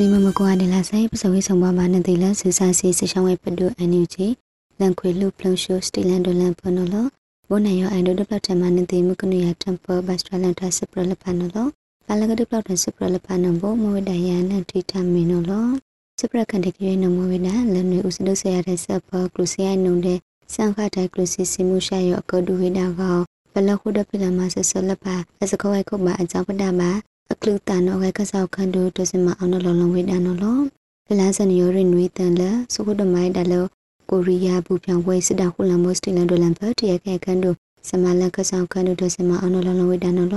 နေမမကွာတယ်လားဆိုင်ပစဝေးဆောင်ပါမနဲ့တေလဆူစာစီစချောင်းဝဲပဒုအန်ယူဂျီလန်ခွေလူပလုံရှိုစတီလန်ဒလန်ပနလဘုန်နယောအိုင်ဒိုဒပလတ်တမနဲ့တေမကနုရတမ်ပဘတ်စထလန်တာစပရလပနလပါလကဒပလတ်စပရလပနဘောမဝဒယန်နဲ့တီတမင်းနလစပရကန်တကရနမဝဒလန်နွေဥစဒုဆရတဲ့စပကလုစီယနုံတဲ့စံခတိုင်ကလုစီစီမှုရှာရအကဒူဝိဒါကောဘလခုဒပလမဆဆလပါအစကောဝဲခုမအကြောင်းပဒမှာ အခလူတန်တော့ကကဆောက်ခန်တို့ဒစမအောင်လောလုံးဝိဒန်နော်လလန်စန်ယောရင်နွေတန်လစုခုတမိုင်းတလောကိုရီးယားဘူပြောင်ဝဲစစ်တာခုလမောစတီလန်ဒိုလန်ပတ်တရခဲခန်တို့စမလန်ကဆောက်ခန်တို့ဒစမအောင်လောလုံးဝိဒန်နော်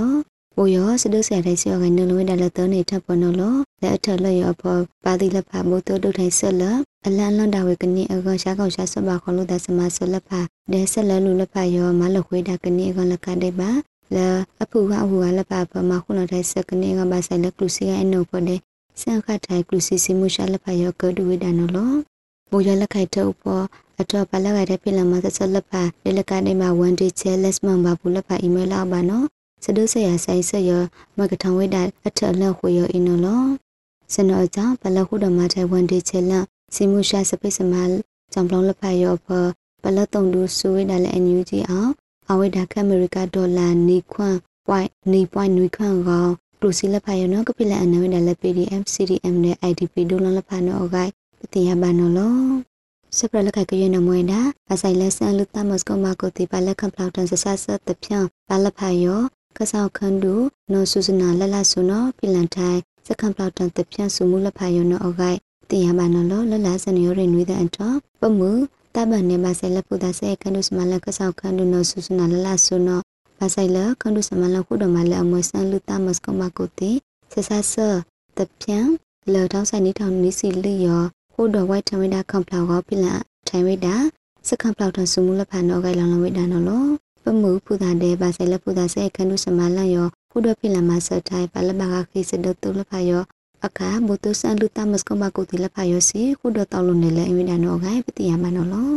ဘိုယောစဒုဆရာတဲ့စီယောကနလုံးဝိဒန်လတောနေထပ်ပေါ်နော်လက်အထက်လက်ရောပေါ်ပါတိလက်ဖာမိုးတို့ဒုထိုင်ဆက်လအလန်လန်တာဝေကနေအကောရှားကောင်ရှားစပါခေါလို့ဒစမဆက်လက်ဖာဒဲဆက်လလူလက်ဖာယောမလခွေးတာကနေအကောလက်ကတဲ့ပါ လာအဖူကအဖူကလက်ပါပမခုနတဲ့စကနေကဘာဆိုင်လက်ကလူစီကအနိုပေါ်တဲ့စံခတ်ထိုင်ကလူစီစီမှုရှာလက်ပါရောကဒူဝိဒနော်လောမိုးရလက်ခိုက်တော့ပေါ်အတော့ပလက်ခိုက်တဲ့ပြည်လာမှာဆက်လက်ပါလက်လက်ကနေမှာ1 day chair less မှဘာဘူးလက်ပါ email လောက်ပါနော်စဒုဆရာဆိုင်ဆက်ရမကထောင်ဝိဒအထက်လက်ခွေရအင်းနော်စနောကြောင့်ပလက်ခုတော်မှာတဲ့1 day chair လက်စီမှုရှာစပိစမကြောင့်ပလောင်းလက်ပါရောပေါ်ပလက်တုံတူဆူဝိဒလည်းအန်ယူဂျီအောင် အဝိဒါကအမေရိကဒေါ်လာနေခွန့် point နေ point နွေခွန့်ကောကလူစီလက်ဖာရနော်ကပိလက်အနဝိဒါလက် PDF CDM နဲ့ IDP ဒုလလက်ဖာနော်ဂိုက်ပတိယဘာနော်လောစပရလက်ကကရနမွေတာအဆိုင်လက်ဆန်လူတမစကမကိုတီပါလက်ခံပလောက်တန်ဆဆဆတပြန့်ပါလက်ဖာယောကဆောက်ခန်းတူနော်ဆုစနာလက်လဆုနော်ဖိလန်ထိုင်စကံပလောက်တန်တပြန့်စုမှုလက်ဖာယောနော်အဂိုက်တိယဘာနော်လောလလဆန်ယောရင်နွေတဲ့အန်တော့ပမှု တဘန်နေပါဆိုင်လဖူတာဆေကန်ဒုစမလကဆောက်ကန်ဒုနောဆုစနာလလဆုနောပါဆိုင်လကန်ဒုစမလခုဒမလအမွဆန်လူတမစကမကုတိဆဆဆတပြန်လောတောင်းဆိုင်နေထောင်နီစီလီယောဟိုဒဝိုက်ထဝိဒါကွန်ပလောက်ပိလထိုင်ဝိဒါစကံပလောက်တဆုမူလဖာနောဂိုင်လောင်လဝိဒါနော်လောပမှုဖူတာတဲ့ပါဆိုင်လဖူတာဆေကန်ဒုစမလယောခုဒပိလမဆထိုင်ပါလဘကခိစဒတုလဖာယော အခါဘုတုဆန်လူတမစကမကုတိလဖာယောစီခုဒတောက်လုံးနေလဲအဝိဒါနောဂိုင်ပတိယမနောလော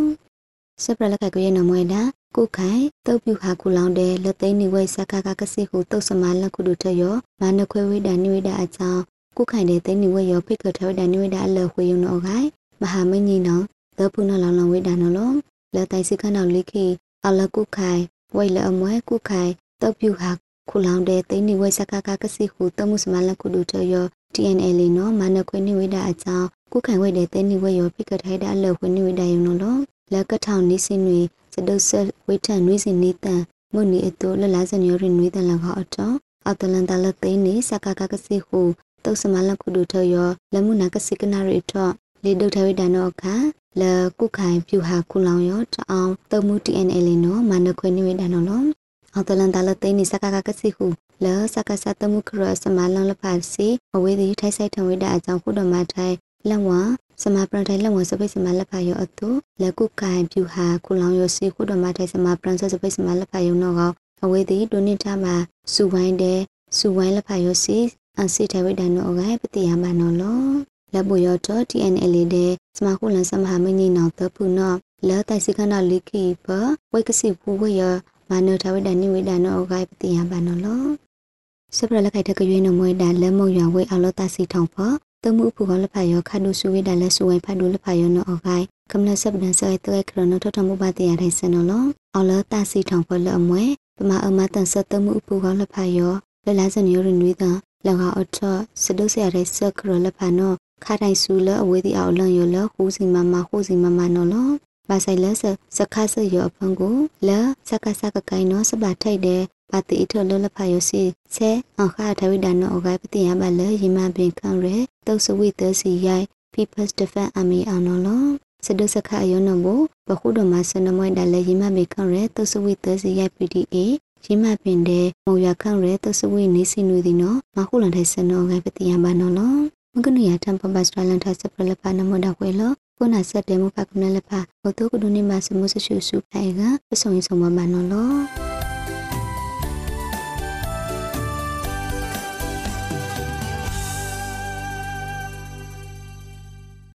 စပရလကကရနမွေတာကိုခိုင်တုတ်ပြူဟာကူလောင်တဲ့လက်သိန်းနေဝိစကကကစီဟုတုတ်စမလက်ကုတုထယောမာနခွေဝိဒနိဝိဒအကြောင်းကိုခိုင်တဲ့သိန်းနေဝိယောဖိကထဝိဒနိဝိဒအလခွေယုံနောခိုင်မဟာမင်းကြီးနောသပုနလောင်လောင်ဝိဒနောလောလက်တိုင်စခနောလိခိအလကုခိုင်ဝိလအမွဲကုခိုင်တုတ်ပြူဟာခူလောင်တဲ့သိန်းနေဝိစကကကစီဟုတမှုစမလက်ကုတုထယော TNL နော်မာနခွေနိဝိဒအကြောင်းကုခိုင်ဝိတဲ့သိန်းနေဝိယောဖိကထိုင်တဲ့အလခွေနိဝိဒယုံနောလောလက်ကထောင်နေစင်တွေစဒုဆဝိထန်နွေးစင်နေတန်မုန်နီအတူလလစန်ယောရင်နွေးတန်လောက်အတော့အတလန်တလသိနေစကကကစီဟုတုတ်စမလကုဒုထယောလမှုနာကစီကနာရီတော့လေဒုထဝိဒနောခလကုခိုင်ပြူဟာခုလောင်ယောတအောင်တုံမှု TNL နော်မနခွေနိဝိဒနောလော အတလန်တလသိနေစကကကစီဟုလစကဆတမှုခရစမလန်လဖာစီအဝေးဒီထိုက်ဆိုင်ထဝိဒအကြောင်းခုတော်မှာထိုင်လက်ဝါစမပရန်ထိုင်လက်ဝါစပိတ်စမလက်ဖာယောအတုလက်ကုကိုင်ပြူဟာခုလောင်ယောစီခုတော်မထိုင်စမပရန်ဆစပိတ်စမလက်ဖာယောနောကအဝေးသည်ဒုနိထမှာစူဝိုင်းတဲ့စူဝိုင်းလက်ဖာယောစီအန်စီထဝိဒန်နောကပတိယမနောလောလက်ဘူယောတော့ TNL တဲ့စမခုလန်စမဟာမင်းကြီးနောတပူနောလဲတိုင်စခနာလိခိပဝိကစီဖူဝေယ မနောထဝိဒန်နိဝိဒန်နောကပတိယမနောလောစပရလက်ခိုက်တကရွေးနမွေးတာလက်မုံရွာဝေအလောတစီထောင်ဖောတမှုဖူကလဖာယောခါဒုစုဝိဒါလက်စုဝိုင်ဖတ်ဒုလဖာယောနောအခိုင်ကမလဆပ်ဒန်ဆဲတဲခရနထထမှုပါတရားထိုင်စနလောအော်လတာစီထောင်ဖလအမွဲပမာအမတန်ဆတ်တမှုဖူကလဖာယောလလဆန်ယောရနွေးတာလကအထစဒုဆရာရဲဆခရလဖာနောခါတိုင်ဆူလအဝေးဒီအော်လန်ယောလဟူစီမမဟူစီမမနောလော ဘာဆိုင်လဲစခါဆယောအဖန်ကိုလစကစကကိုင်နောစပါထိုက်တဲ့ပါတိထလလဖာယောစီဆဲအခါထဝိဒါနောအဂိုင်ပတိယပါလေယမပင်ခံရဲတုတ်စဝိတစီရိုင် People's Defense Army အောင်နော်စဒုစခအယောနဘဘခုဒမဆနမွိဒါလေယမပင်ခံရဲတုတ်စဝိတစီရိုင် PDA ရင်းမပင်တဲ့မောရခန့်ရဲတုတ်စဝိနေစီနွေဒီနော်မခုလန်တဲ့စနောဂိုင်ပတိယပါနော်နော်မကနရတမ်ပပစထလန်ထဆပလပနမဒခွေလော ခုနဆက်တယ်မပကနလပဘုတုကဒုနိမစမှုဆရှုစုဖိုင်ကပဆုံရင်ဆုံးမမနော်လော